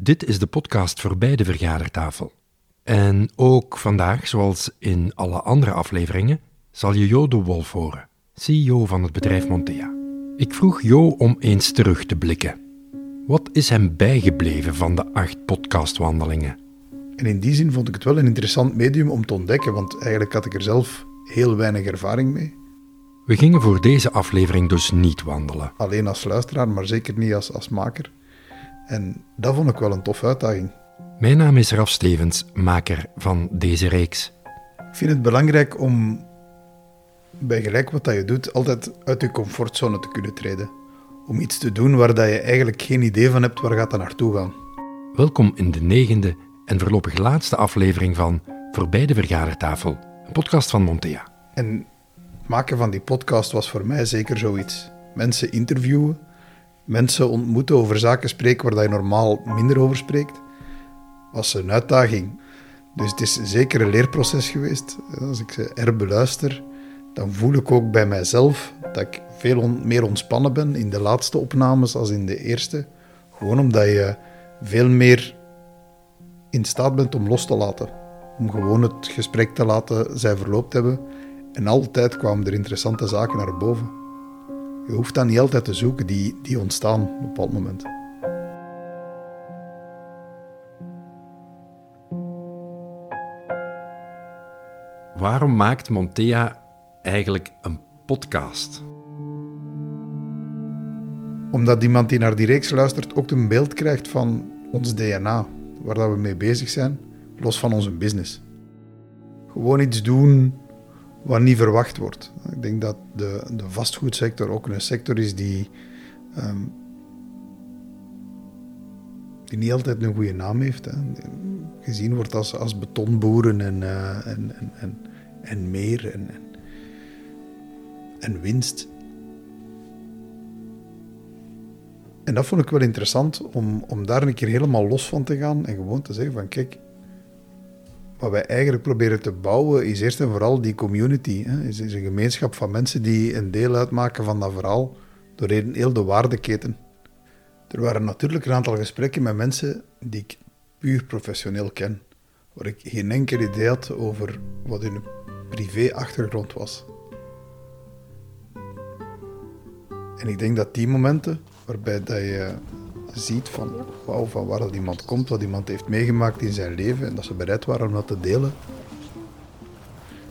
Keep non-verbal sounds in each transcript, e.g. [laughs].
Dit is de podcast voorbij de vergadertafel. En ook vandaag, zoals in alle andere afleveringen, zal je Jo de Wolf horen, CEO van het bedrijf Montea. Ik vroeg Jo om eens terug te blikken. Wat is hem bijgebleven van de acht podcastwandelingen? En in die zin vond ik het wel een interessant medium om te ontdekken, want eigenlijk had ik er zelf heel weinig ervaring mee. We gingen voor deze aflevering dus niet wandelen. Alleen als luisteraar, maar zeker niet als, als maker. En dat vond ik wel een toffe uitdaging. Mijn naam is Raf Stevens, maker van deze reeks. Ik vind het belangrijk om bij gelijk wat dat je doet, altijd uit je comfortzone te kunnen treden. Om iets te doen waar dat je eigenlijk geen idee van hebt waar gaat dat naartoe gaan. Welkom in de negende en voorlopig laatste aflevering van Voorbij de Vergadertafel, een podcast van Montea. En het maken van die podcast was voor mij zeker zoiets. Mensen interviewen, mensen ontmoeten, over zaken spreken waar je normaal minder over spreekt, was een uitdaging. Dus het is zeker een leerproces geweest. Als ik ze herbeluister, dan voel ik ook bij mijzelf dat ik veel meer ontspannen ben in de laatste opnames als in de eerste. Gewoon omdat je veel meer in staat bent om los te laten. Om gewoon het gesprek te laten zij verloopt hebben. En altijd kwamen er interessante zaken naar boven. Je hoeft dat niet altijd te zoeken, die, die ontstaan op een bepaald moment. Waarom maakt Montea eigenlijk een podcast? Omdat iemand die naar die reeks luistert ook een beeld krijgt van ons DNA, waar dat we mee bezig zijn, los van onze business. Gewoon iets doen wat niet verwacht wordt. Ik denk dat de, de vastgoedsector ook een sector is die, ehm, die niet altijd een goede naam heeft. Hè. Gezien wordt als, als betonboeren en, eh, en, en, en, en meer en, en, en winst. En dat vond ik wel interessant om, om daar een keer helemaal los van te gaan en gewoon te zeggen van kijk, wat wij eigenlijk proberen te bouwen is eerst en vooral die community. Hè? Is, een gemeenschap van mensen die een deel uitmaken van dat verhaal door heel, heel de waardeketen. Er waren natuurlijk een aantal gesprekken met mensen die ik puur professioneel ken, waar ik geen enkel idee had over wat hun privé-achtergrond was. En ik denk dat die momenten waarbij dat je ziet van, wauw, van waar dat iemand komt, wat iemand heeft meegemaakt in zijn leven en dat ze bereid waren om dat te delen,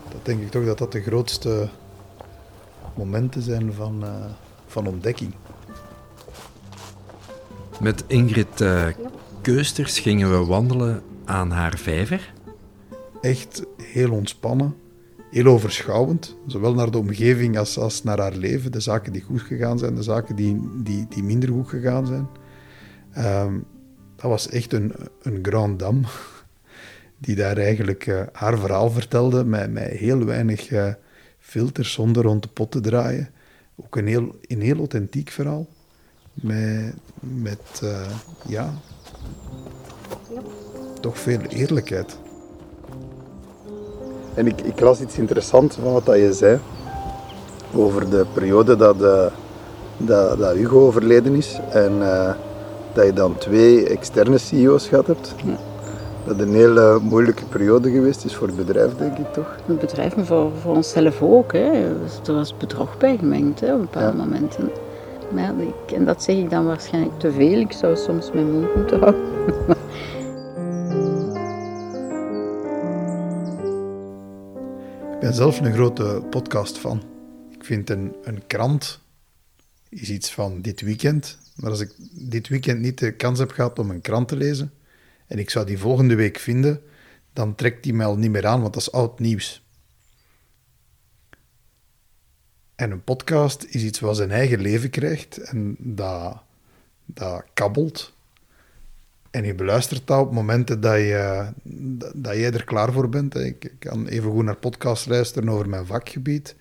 dat denk ik toch dat dat de grootste momenten zijn van, uh, van ontdekking. Met Ingrid uh, Keusters gingen we wandelen aan haar vijver. Echt heel ontspannen, heel overschouwend, zowel naar de omgeving als, als naar haar leven. De zaken die goed gegaan zijn, de zaken die, die, die minder goed gegaan zijn. Um, dat was echt een, een grand dame, [laughs] die daar eigenlijk uh, haar verhaal vertelde met, met heel weinig uh, filters, zonder rond de pot te draaien. Ook een heel, een heel authentiek verhaal, met, met uh, ja, toch veel eerlijkheid. En ik, ik las iets interessants van wat dat je zei over de periode dat, dat, dat Hugo overleden is en dat je dan twee externe CEO's gehad hebt. Ja. Dat een hele moeilijke periode geweest is voor het bedrijf, denk ik toch? Het bedrijf, maar voor, voor onszelf ook. Hè. Er was bedrog bij gemengd hè, op bepaalde ja. momenten. Maar ja, ik, en dat zeg ik dan waarschijnlijk te veel. Ik zou soms mijn mond moeten houden. ik ben zelf een grote podcast fan. Ik vind een, een krant is iets van dit weekend. Maar als ik dit weekend niet de kans heb gehad om een krant te lezen en ik zou die volgende week vinden, dan trekt die mij al niet meer aan, want dat is oud nieuws. En een podcast is iets wat zijn eigen leven krijgt en dat, dat kabbelt. En je beluistert dat op momenten dat, je, dat jij er klaar voor bent. Ik kan even goed naar podcasts luisteren over mijn vakgebied,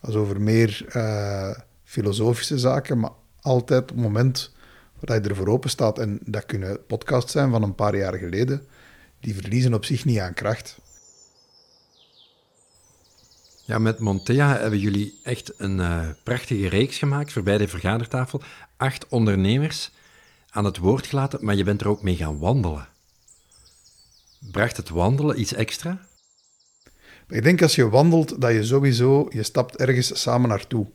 als over meer uh, filosofische zaken, maar altijd op het moment waar je ervoor open staat. En dat kunnen podcasts zijn van een paar jaar geleden. Die verliezen op zich niet aan kracht. Ja, met Montea hebben jullie echt een uh, prachtige reeks gemaakt voorbij de vergadertafel. Acht ondernemers aan het woord gelaten, maar je bent er ook mee gaan wandelen. Bracht het wandelen iets extra? Ik denk als je wandelt, dat je sowieso, je stapt ergens samen naartoe.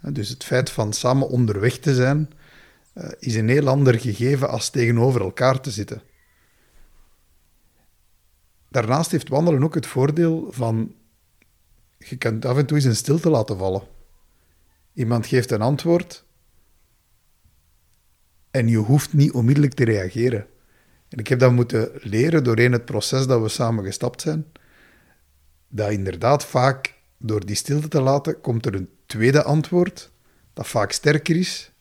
Dus het feit van samen onderweg te zijn, eh, is een heel ander gegeven als tegenover elkaar te zitten. Daarnaast heeft wandelen ook het voordeel van, je kunt af en toe eens een stilte laten vallen. Iemand geeft een antwoord en je hoeft niet onmiddellijk te reageren. En ik heb dat moeten leren doorheen het proces dat we samen gestapt zijn. Dat inderdaad vaak door die stilte te laten, komt er een tweede antwoord dat vaak sterker is,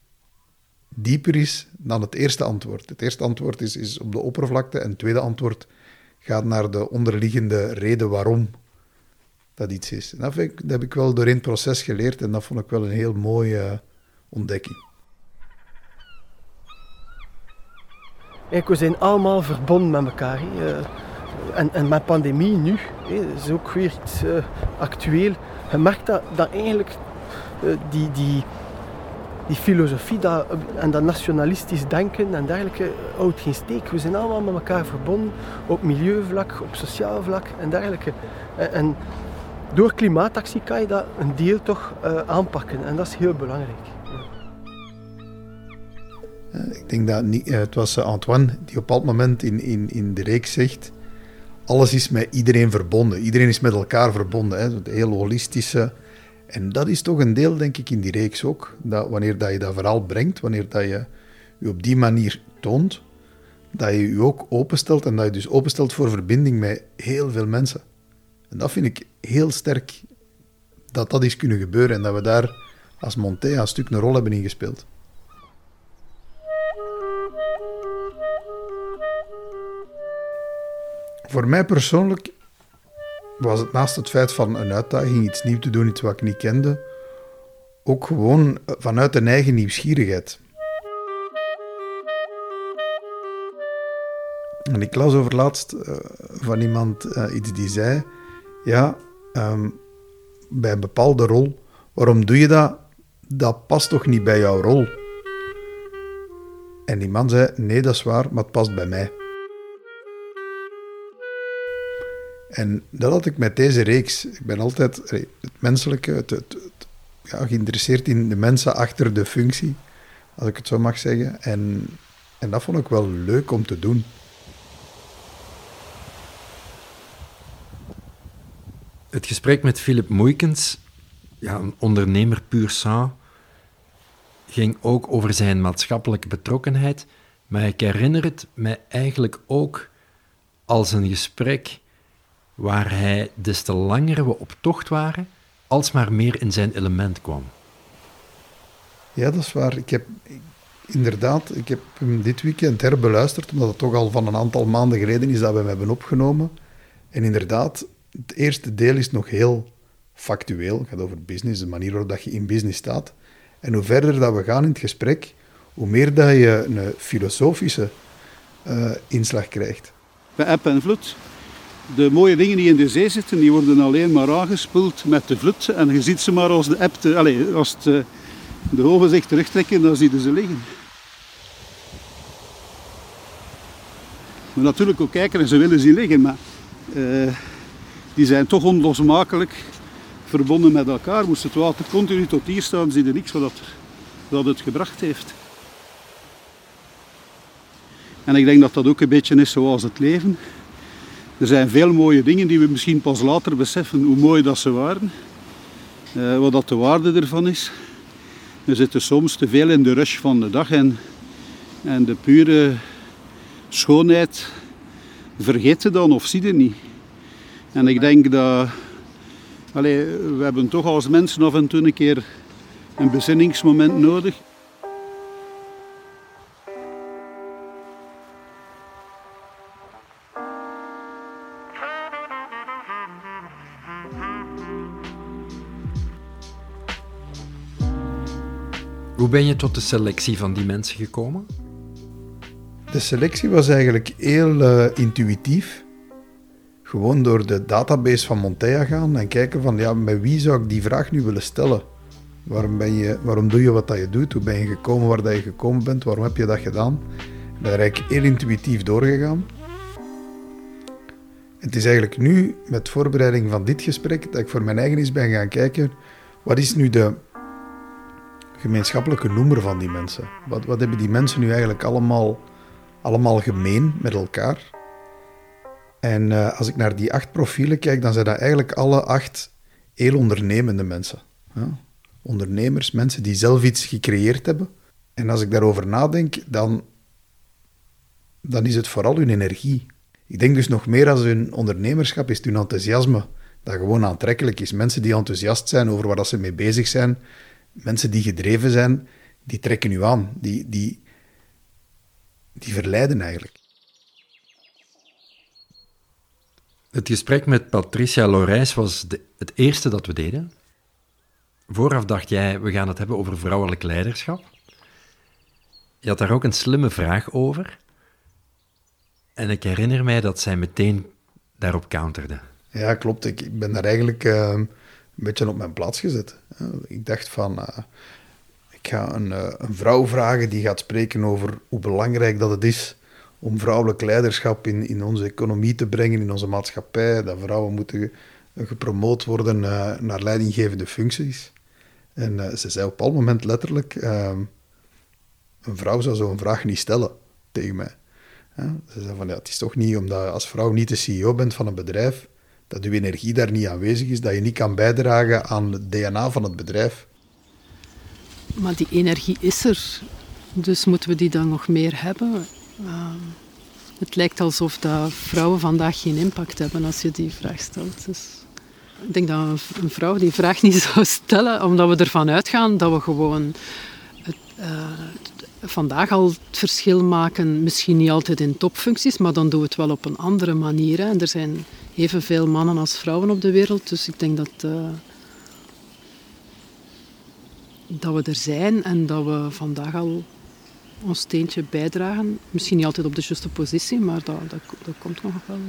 dieper is dan het eerste antwoord. Het eerste antwoord is, is op de oppervlakte en het tweede antwoord gaat naar de onderliggende reden waarom dat iets is. En dat, heb ik wel doorheen het proces geleerd en dat vond ik wel een heel mooie ontdekking. we zijn allemaal verbonden met elkaar. Hè. En, en met pandemie nu, hè, is ook weer iets uh, actueel. Je merkt dat, eigenlijk uh, die, die, die filosofie en dat nationalistisch denken en dergelijke houdt geen steek. We zijn allemaal met elkaar verbonden op milieuvlak, op sociaal vlak en dergelijke. En, door klimaatactie kan je dat een deel toch aanpakken en dat is heel belangrijk. Ik denk dat het was Antoine die op een bepaald moment in, in, in de reeks zegt: alles is met iedereen verbonden. Iedereen is met elkaar verbonden. Hè. Het heel holistische. En dat is toch een deel, denk ik, in die reeks ook. Dat wanneer dat je dat verhaal brengt, wanneer dat je je op die manier toont, dat je je ook openstelt en dat je dus openstelt voor verbinding met heel veel mensen. En dat vind ik heel sterk dat dat is kunnen gebeuren en dat we daar als Montea een stuk een rol hebben ingespeeld. Voor mij persoonlijk was het naast het feit van een uitdaging, iets nieuws te doen, iets wat ik niet kende, ook gewoon vanuit een eigen nieuwsgierigheid. En ik las over laatst uh, van iemand uh, iets die zei: Ja, um, bij een bepaalde rol, waarom doe je dat? Dat past toch niet bij jouw rol? En die man zei: Nee, dat is waar, maar het past bij mij. En dat had ik met deze reeks. Ik ben altijd het menselijke, het, ja, geïnteresseerd in de mensen achter de functie, als ik het zo mag zeggen. En, en dat vond ik wel leuk om te doen. Het gesprek met Philip Moeikens, ja, een ondernemer puur sang, ging ook over zijn maatschappelijke betrokkenheid. Maar ik herinner het mij eigenlijk ook als een gesprek waar hij des te langer we op tocht waren, alsmaar meer in zijn element kwam. Ja, dat is waar. Ik heb inderdaad, ik heb hem dit weekend herbeluisterd, omdat het toch al van een aantal maanden geleden is dat we hem hebben opgenomen. En inderdaad, het eerste deel is nog heel factueel. Het gaat over business, de manier waarop je in business staat. En hoe verder dat we gaan in het gesprek, hoe meer dat je een filosofische uh, inslag krijgt. Bij app en vloed de mooie dingen die in de zee zitten, die worden alleen maar aangespoeld met de vloed. En je ziet ze maar als de, app allez, als het, eh, de golven zich terugtrekken, dan zie ze liggen. We natuurlijk ook kijken en ze willen zien liggen, maar uh, die zijn toch onlosmakelijk verbonden met elkaar. Moest het water continu tot hier staan, zie je niks wat, dat het gebracht heeft. En ik denk dat dat ook een beetje is zoals het leven. Er zijn veel mooie dingen die we misschien pas later beseffen hoe mooi dat ze waren. Uh, wat dat de waarde ervan is. We zitten soms te veel in de rush van de dag en, en de pure schoonheid vergeet je dan of zie je niet. En ik denk dat allee, we hebben toch als mensen af en toe een keer een bezinningsmoment nodig. Hoe ben je tot de selectie van die mensen gekomen? De selectie was eigenlijk heel uh, intuïtief. Gewoon door de database van Montea gaan en kijken van ja, met wie zou ik die vraag nu willen stellen? Waarom, ben je, waarom doe je wat dat je doet? Hoe ben je gekomen waar dat je gekomen bent? Waarom heb je dat gedaan? Ik ben eigenlijk heel intuïtief doorgegaan. Het is eigenlijk nu, met voorbereiding van dit gesprek, dat ik voor mijn eigen eens ben gaan kijken, wat is nu de gemeenschappelijke noemer van die mensen? Wat, wat hebben die mensen nu eigenlijk allemaal, allemaal gemeen met elkaar? En uh, als ik naar die acht profielen kijk, dan zijn dat eigenlijk alle acht heel ondernemende mensen. Ondernemers, mensen die zelf iets gecreëerd hebben. En als ik daarover nadenk, dan, dan is het vooral hun energie. Ik denk dus nog meer als hun ondernemerschap is hun enthousiasme. Dat gewoon aantrekkelijk is. Mensen die enthousiast zijn over waar ze mee bezig zijn, mensen die gedreven zijn, die trekken u aan. Die, die, die verleiden eigenlijk. Het gesprek met Patricia Lorijs was de, het eerste dat we deden. Vooraf dacht jij, we gaan het hebben over vrouwelijk leiderschap. Je had daar ook een slimme vraag over. En ik herinner mij dat zij meteen daarop counterde. Ja, klopt. Ik, ben daar eigenlijk uh, een beetje op mijn plaats gezet. Ik dacht van, uh, ik ga een, uh, een, vrouw vragen die gaat spreken over hoe belangrijk dat het is om vrouwelijk leiderschap in, in onze economie te brengen, in onze maatschappij. Dat vrouwen moeten gepromoot worden naar leidinggevende functies. En ze zei op een moment letterlijk, ehm, een vrouw zou zo'n vraag niet stellen tegen mij. Ze zeggen van ja, het is toch niet omdat als vrouw niet de CEO bent van een bedrijf, dat uw energie daar niet aanwezig is, dat je niet kan bijdragen aan het DNA van het bedrijf. Maar die energie is er, dus moeten we die dan nog meer hebben? Uh, het lijkt alsof dat vrouwen vandaag geen impact hebben als je die vraag stelt. Dus ik denk dat een vrouw die vraag niet [laughs] zou stellen, omdat we ervan uitgaan dat we gewoon het, uh, vandaag al het verschil maken. Misschien niet altijd in topfuncties, maar dan doen we het wel op een andere manier. En er zijn evenveel mannen als vrouwen op de wereld, dus ik denk dat, uh, dat we er zijn en dat we vandaag al ons steentje bijdragen. Misschien niet altijd op de juiste positie, maar dat, dat, dat komt nog wel.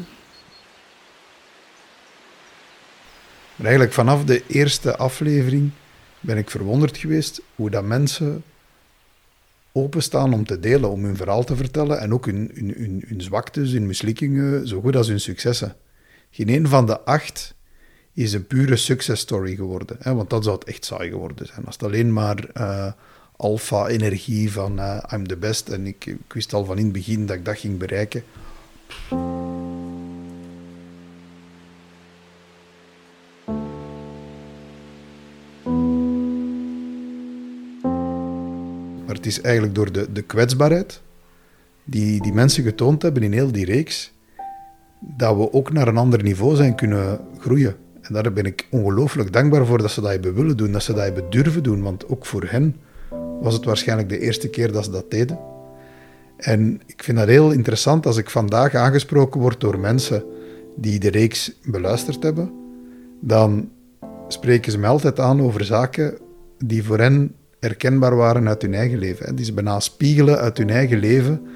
Maar eigenlijk vanaf de eerste aflevering ben ik verwonderd geweest hoe dat mensen openstaan om te delen, om hun verhaal te vertellen en ook hun, hun, hun, hun zwaktes, hun mislukkingen, zo goed als hun successen. Geen een van de acht is een pure success story geworden, hè, want dat zou het echt saai geworden zijn. Als het alleen maar uh, alpha-energie van uh, I'm the best en ik, wist al van in het begin dat ik dat ging bereiken. het is eigenlijk door de, de kwetsbaarheid die die mensen getoond hebben in heel die reeks, dat we ook naar een ander niveau zijn kunnen groeien. En daar ben ik ongelooflijk dankbaar voor dat ze dat hebben willen doen, dat ze dat hebben durven doen, want ook voor hen was het waarschijnlijk de eerste keer dat ze dat deden. En ik vind dat heel interessant als ik vandaag aangesproken word door mensen die de reeks beluisterd hebben, dan spreken ze mij altijd aan over zaken die voor hen herkenbaar waren uit hun eigen leven. Die ze bijna spiegelen uit hun eigen leven.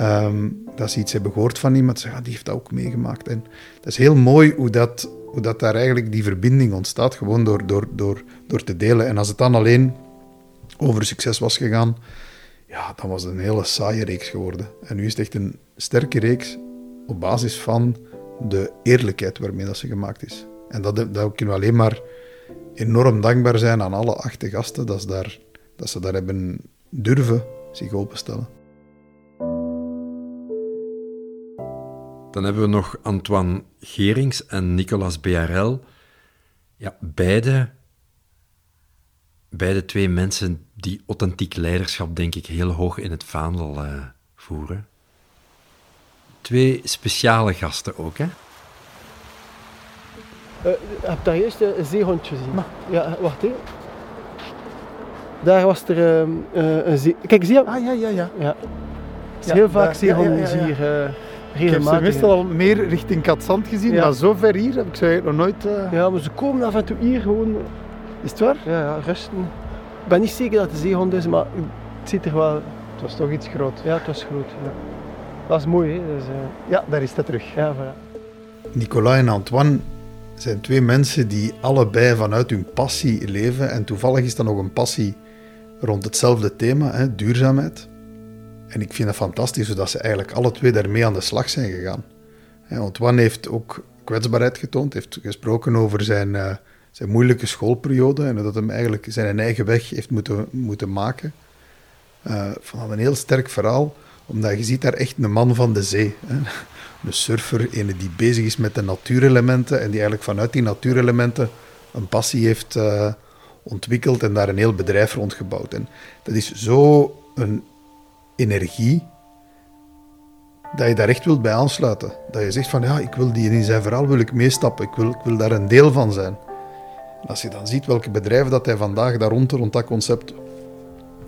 Um, dat ze iets hebben gehoord van iemand, zeggen, ah, die heeft dat ook meegemaakt. En dat is heel mooi hoe dat, hoe dat daar eigenlijk die verbinding ontstaat, gewoon door, door, door, door te delen. En als het dan alleen over succes was gegaan, ja, dan was het een hele saaie reeks geworden. En nu is het echt een sterke reeks op basis van de eerlijkheid waarmee dat ze gemaakt is. En dat, dat kunnen we alleen maar enorm dankbaar zijn aan alle acht gasten dat ze daar, dat ze daar hebben durven zich openstellen. Dan hebben we nog Antoine Gerings en Nicolas BRL. Ja, beide, beide twee mensen die authentiek leiderschap, denk ik, heel hoog in het vaandel uh, voeren. Twee speciale gasten ook, hè? Uh, heb daar juist een zeehondje gezien? Maar. Ja, wacht even. Daar was er uh, een zee... Kijk, zie je? Ah, ja, ja, ja. ja. Het is heel vaak zeehonden ja, ja, hier uh, Ik heb ze meestal al meer richting Katzand gezien, maar zo ver hier heb ik ze nog nooit... Uh... Ja, maar ze komen af en toe hier gewoon... Is het waar? Ja, ja, rusten. Ik ben niet zeker dat het een zeehond is, maar het ziet er wel... Het was toch iets groot. Ja, het was groot. Ja. Dat is mooi, hè. Dus, ja, daar is dat terug. Ja, voilà. Nicolas en Antoine zijn twee mensen die allebei vanuit hun passie leven. En toevallig is dat nog een passie rond hetzelfde thema, hè, duurzaamheid. En ik vind het fantastisch dat ze eigenlijk alle twee daarmee aan de slag zijn gegaan. Want Wan heeft ook kwetsbaarheid getoond, heeft gesproken over zijn, uh, zijn moeilijke schoolperiode en dat hem eigenlijk zijn eigen weg heeft moeten, moeten maken. Uh, van een heel sterk verhaal, omdat je ziet daar echt een man van de zee. Een surfer, een die bezig is met de natuurelementen en die eigenlijk vanuit die natuurelementen een passie heeft uh, ontwikkeld en daar een heel bedrijf rond gebouwd. En dat is zo een energie dat je daar echt wilt bij aansluiten. Dat je zegt van ja, ik wil die in zijn verhaal wil ik meestappen, ik wil, ik wil daar een deel van zijn. En als je dan ziet welke bedrijven dat hij vandaag daar rond, rond dat concept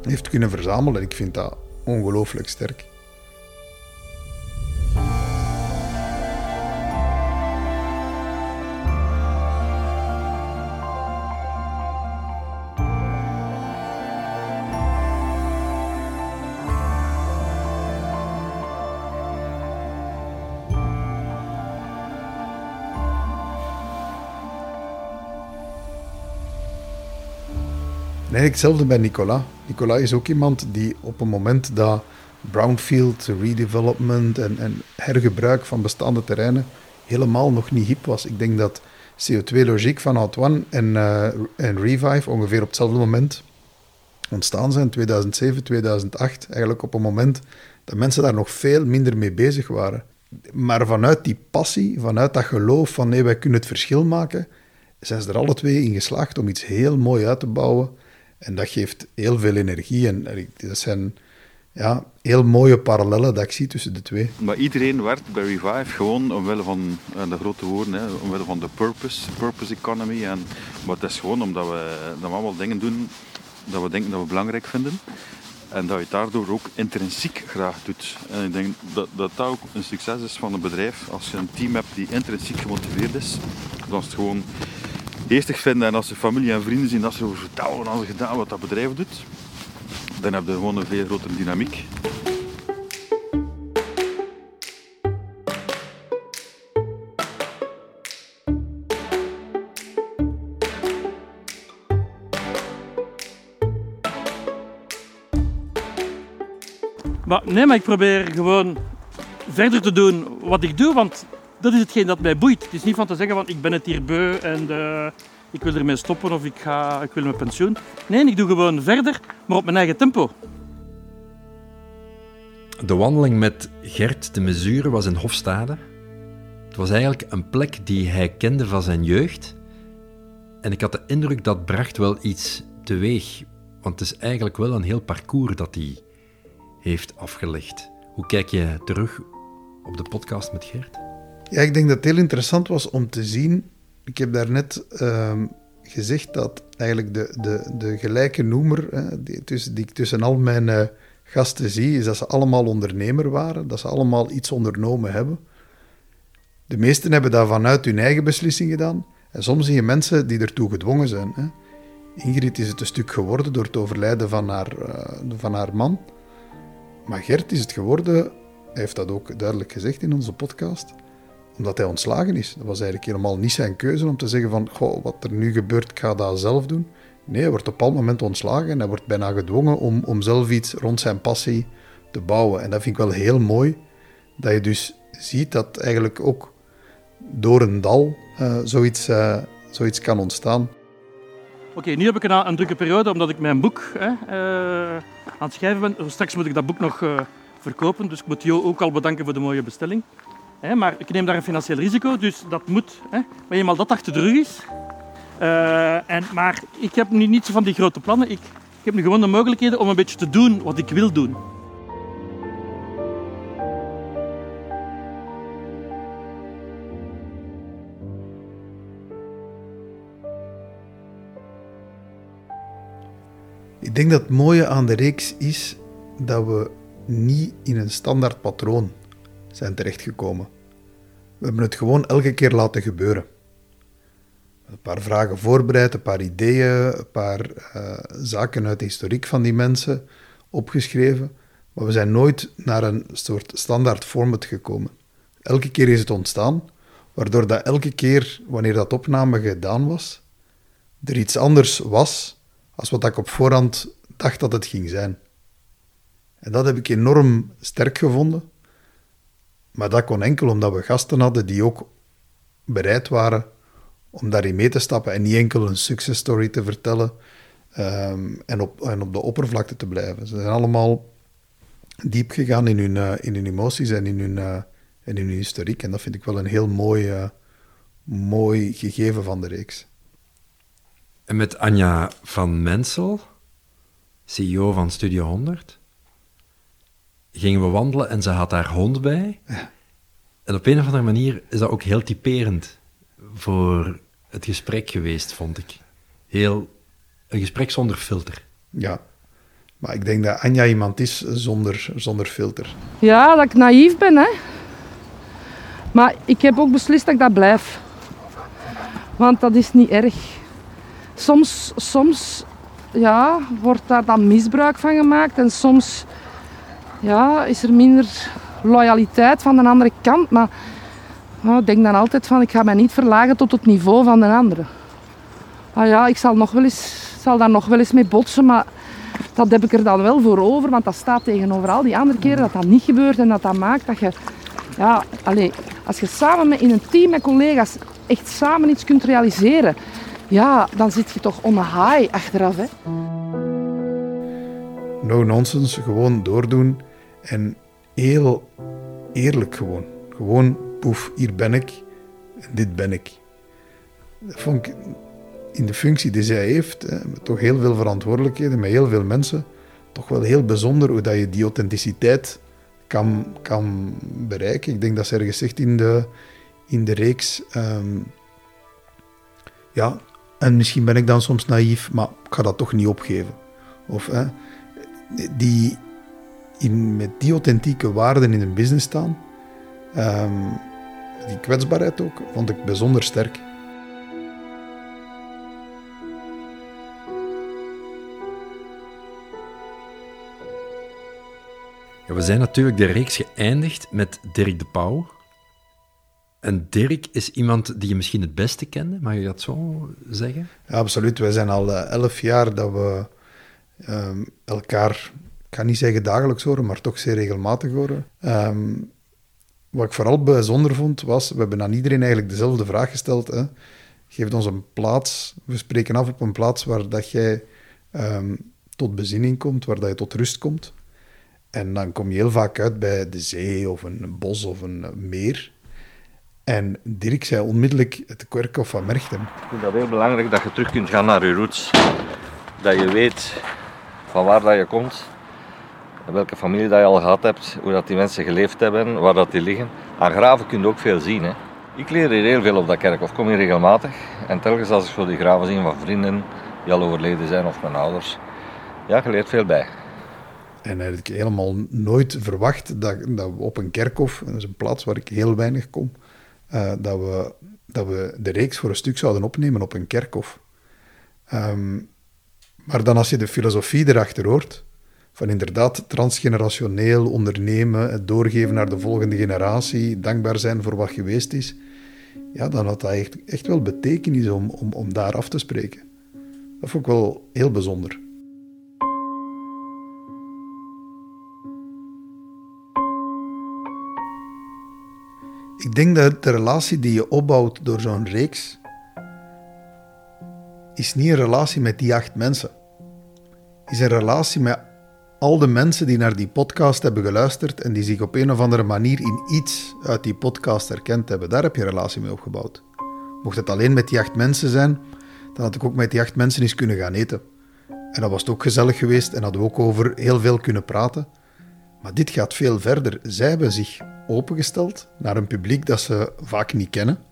heeft kunnen verzamelen, ik vind dat ongelooflijk sterk. Eigenlijk hetzelfde bij Nicolas. Nicolas is ook iemand die op een moment dat brownfield, redevelopment en, en hergebruik van bestaande terreinen helemaal nog niet hip was. Ik denk dat CO2-logiek van Antoine en, uh, en Revive ongeveer op hetzelfde moment ontstaan zijn, 2007, 2008. Eigenlijk op een moment dat mensen daar nog veel minder mee bezig waren. Maar vanuit die passie, vanuit dat geloof van nee, wij kunnen het verschil maken, zijn ze er alle twee in geslaagd om iets heel mooi uit te bouwen en dat geeft heel veel energie. En dat zijn ja, heel mooie parallellen dat ik zie tussen de twee. Maar iedereen werkt bij Revive gewoon omwille van de grote woorden, hè, omwille van de purpose, purpose economy. En, maar het is gewoon omdat we, dat allemaal dingen doen dat we denken dat we belangrijk vinden. En dat je het daardoor ook intrinsiek graag doet. En ik denk dat, dat dat ook een succes is van een bedrijf. Als je een team hebt die intrinsiek gemotiveerd is, dan is het gewoon geestig vinden en als ze familie en vrienden zien dat ze over vertellen en gedaan wat dat bedrijf doet, dan heb je gewoon een veel grotere dynamiek. Maar, nee, maar ik probeer gewoon verder te doen wat ik doe, want dat is hetgeen dat mij boeit. Het is niet van te zeggen van ik ben het hier beu en uh, ik wil ermee stoppen of ik, ga, ik wil mijn pensioen. Nee, ik doe gewoon verder, maar op mijn eigen tempo. De wandeling met Gert de Mesure was in Hofstade. Het was eigenlijk een plek die hij kende van zijn jeugd. En ik had de indruk dat bracht wel iets teweeg. Want het is eigenlijk wel een heel parcours dat hij heeft afgelegd. Hoe kijk je terug op de podcast met Gert? Ja, ik denk dat het heel interessant was om te zien. Ik heb daarnet uh, gezegd dat eigenlijk de, de, de gelijke noemer die, tussen, die ik tussen al mijn uh, gasten zie, is dat ze allemaal ondernemer waren, dat ze allemaal iets ondernomen hebben. De meesten hebben dat vanuit hun eigen beslissing gedaan. En soms zie je mensen die ertoe gedwongen zijn. Hè. Ingrid is het een stuk geworden door het overlijden van haar, uh, van haar man. Maar Gert is het geworden, hij heeft dat ook duidelijk gezegd in onze podcast, omdat hij ontslagen is. Dat was eigenlijk helemaal niet zijn keuze om te zeggen van, goh, wat er nu gebeurt, ik ga dat zelf doen. Nee, hij wordt op een moment ontslagen en hij wordt bijna gedwongen om, om zelf iets rond zijn passie te bouwen. En dat vind ik wel heel mooi, dat je dus ziet dat eigenlijk ook door een dal uh, zoiets, uh, zoiets kan ontstaan. Oké, nu heb ik een, drukke periode omdat ik mijn boek hè, uh, aan het schrijven ben. Straks moet ik dat boek nog verkopen, dus ik moet Jo ook al bedanken voor de mooie bestelling. Hè, maar ik neem daar een financieel risico, dus dat moet. Hè, maar eenmaal dat achter de rug is. Uh, en, maar ik heb nu niet zo van die grote plannen. Ik, ik heb nu gewoon de mogelijkheden om een beetje te doen wat ik wil doen. Ik denk dat het mooie aan de reeks is dat we niet in een standaard patroon zijn terechtgekomen. We hebben het gewoon elke keer laten gebeuren. Een paar vragen voorbereid, een paar ideeën, een paar uh, zaken uit de historiek van die mensen opgeschreven. Maar we zijn nooit naar een soort standaard format gekomen. Elke keer is het ontstaan, waardoor dat elke keer, wanneer dat opname gedaan was, er iets anders was als wat ik op voorhand dacht dat het ging zijn. En dat heb ik enorm sterk gevonden. Maar dat kon enkel omdat we gasten hadden die ook bereid waren om daarin mee te stappen en niet enkel een successtory te vertellen ehm, en, op, en op de oppervlakte te blijven. Ze zijn allemaal diep gegaan in hun, eh, in hun emoties en in hun, en in hun historiek. En dat vind ik wel een heel mooi, uh, mooi gegeven van de reeks. En met Anja van Mensel, CEO van Studio 100, gingen we wandelen en ze had haar hond bij. Ja. En op een of andere manier is dat ook heel typerend voor het gesprek geweest, vond ik. Heel, een gesprek zonder filter. Ja, maar ik denk dat Anja iemand is zonder, zonder filter. Ja, dat ik naïef ben, hè. Maar ik heb ook beslist dat ik dat blijf. Want dat is niet erg. Soms, soms ja, wordt daar dan misbruik van gemaakt en soms ja, is er minder loyaliteit van de andere kant. Maar nou, ik denk dan altijd van, ik ga mij niet verlagen tot het niveau van de andere. Ah ja, ik zal, nog wel eens, zal daar nog wel eens mee botsen, maar dat heb ik er dan wel voor over, want dat staat tegenover al die andere keren dat dat niet gebeurt en dat dat maakt dat je, ja, allez, als je samen met, in een team met collega's echt samen iets kunt realiseren, ja, dan zit je toch on high achteraf. Hè. No nonsense, gewoon doordoen en heel eerlijk gewoon. Gewoon, poef, hier ben ik en dit ben ik. Dat vond ik in de functie die zij heeft, met toch heel veel verantwoordelijkheden, met heel veel mensen, toch wel heel bijzonder hoe dat je die authenticiteit kan, kan bereiken. Ik denk dat ze ergens zegt in de, in de reeks, ehm, ja, en misschien ben ik dan soms naïef, maar ik ga dat toch niet opgeven. Of hè, die, in, met die authentieke waarden in een business staan, ehm, die kwetsbaarheid ook, vond ik bijzonder sterk. Ja, we zijn natuurlijk de reeks geëindigd met Dirk de Pauw. En Dirk is iemand die je misschien het beste kende, mag je dat zo zeggen? Ja, absoluut. Wij zijn al uh, elf jaar dat we um, elkaar, ik ga niet zeggen dagelijks horen, maar toch zeer regelmatig horen. Um, wat ik vooral bijzonder vond, was, we hebben aan iedereen eigenlijk dezelfde vraag gesteld. Hè. Geef ons een plaats, we spreken af op een plaats waar dat jij um, tot bezinning komt, waar dat je tot rust komt. En dan kom je heel vaak uit bij de zee of een bos of een meer. En Dirk zei onmiddellijk het kerkhof van Merchtem. Ik vind dat heel belangrijk dat je terug kunt gaan naar je roots. Dat je weet van waar dat je komt, welke familie dat je al gehad hebt, hoe dat die mensen geleefd hebben, waar dat die liggen. Aan graven kun je ook veel zien. Hè. Ik leer hier heel veel op dat kerkhof, kom hier regelmatig. En telkens als ik zo die graven zie van vrienden die al overleden zijn of mijn ouders, ja, je leert veel bij. En heb ik helemaal nooit verwacht dat, dat we op een kerkhof, dat is een plaats waar ik heel weinig kom, uh, dat, we, dat we de reeks voor een stuk zouden opnemen op een kerkhof. Um, maar dan als je de filosofie erachter hoort, van inderdaad transgenerationeel ondernemen, het doorgeven naar de volgende generatie, dankbaar zijn voor wat geweest is, ja, dan had dat echt, echt wel betekenis om, om, om daar af te spreken. Dat vond ik wel heel bijzonder. Ik denk dat de relatie die je opbouwt door zo'n reeks, is niet een relatie met die acht mensen. Is een relatie met al de mensen die naar die podcast hebben geluisterd en die zich op een of andere manier in iets uit die podcast herkend hebben. Daar heb je een relatie mee opgebouwd. Mocht het alleen met die acht mensen zijn, dan had ik ook met die acht mensen eens kunnen gaan eten. En dat was het ook gezellig geweest en hadden we ook over heel veel kunnen praten. Maar dit gaat veel verder. Zij hebben zich opengesteld naar een publiek dat ze vaak niet kennen.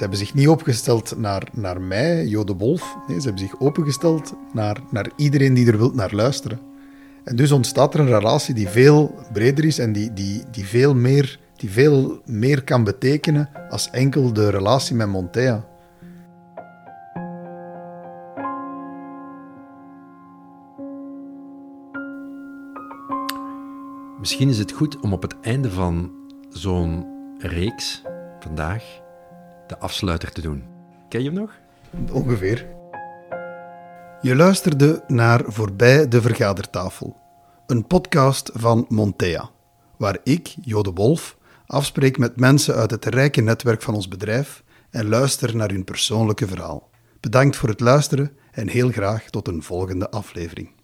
Ze hebben zich niet opengesteld naar, naar mij, Jode Wolf. Nee, ze hebben zich opengesteld naar, naar iedereen die er wilt naar luisteren. En dus ontstaat er een relatie die veel breder is en die, die, die, veel, meer, die veel meer kan betekenen als enkel de relatie met Montea. Misschien is het goed om op het einde van zo'n reeks vandaag afsluiter te doen. Ken je hem nog? Ongeveer. Je luisterde naar Voorbij de Vergadertafel, een podcast van Montea, waar ik, Jode Wolf, afspreek met mensen uit het rijke netwerk van ons bedrijf en luister naar hun persoonlijke verhaal. Bedankt voor het luisteren en heel graag tot een volgende aflevering.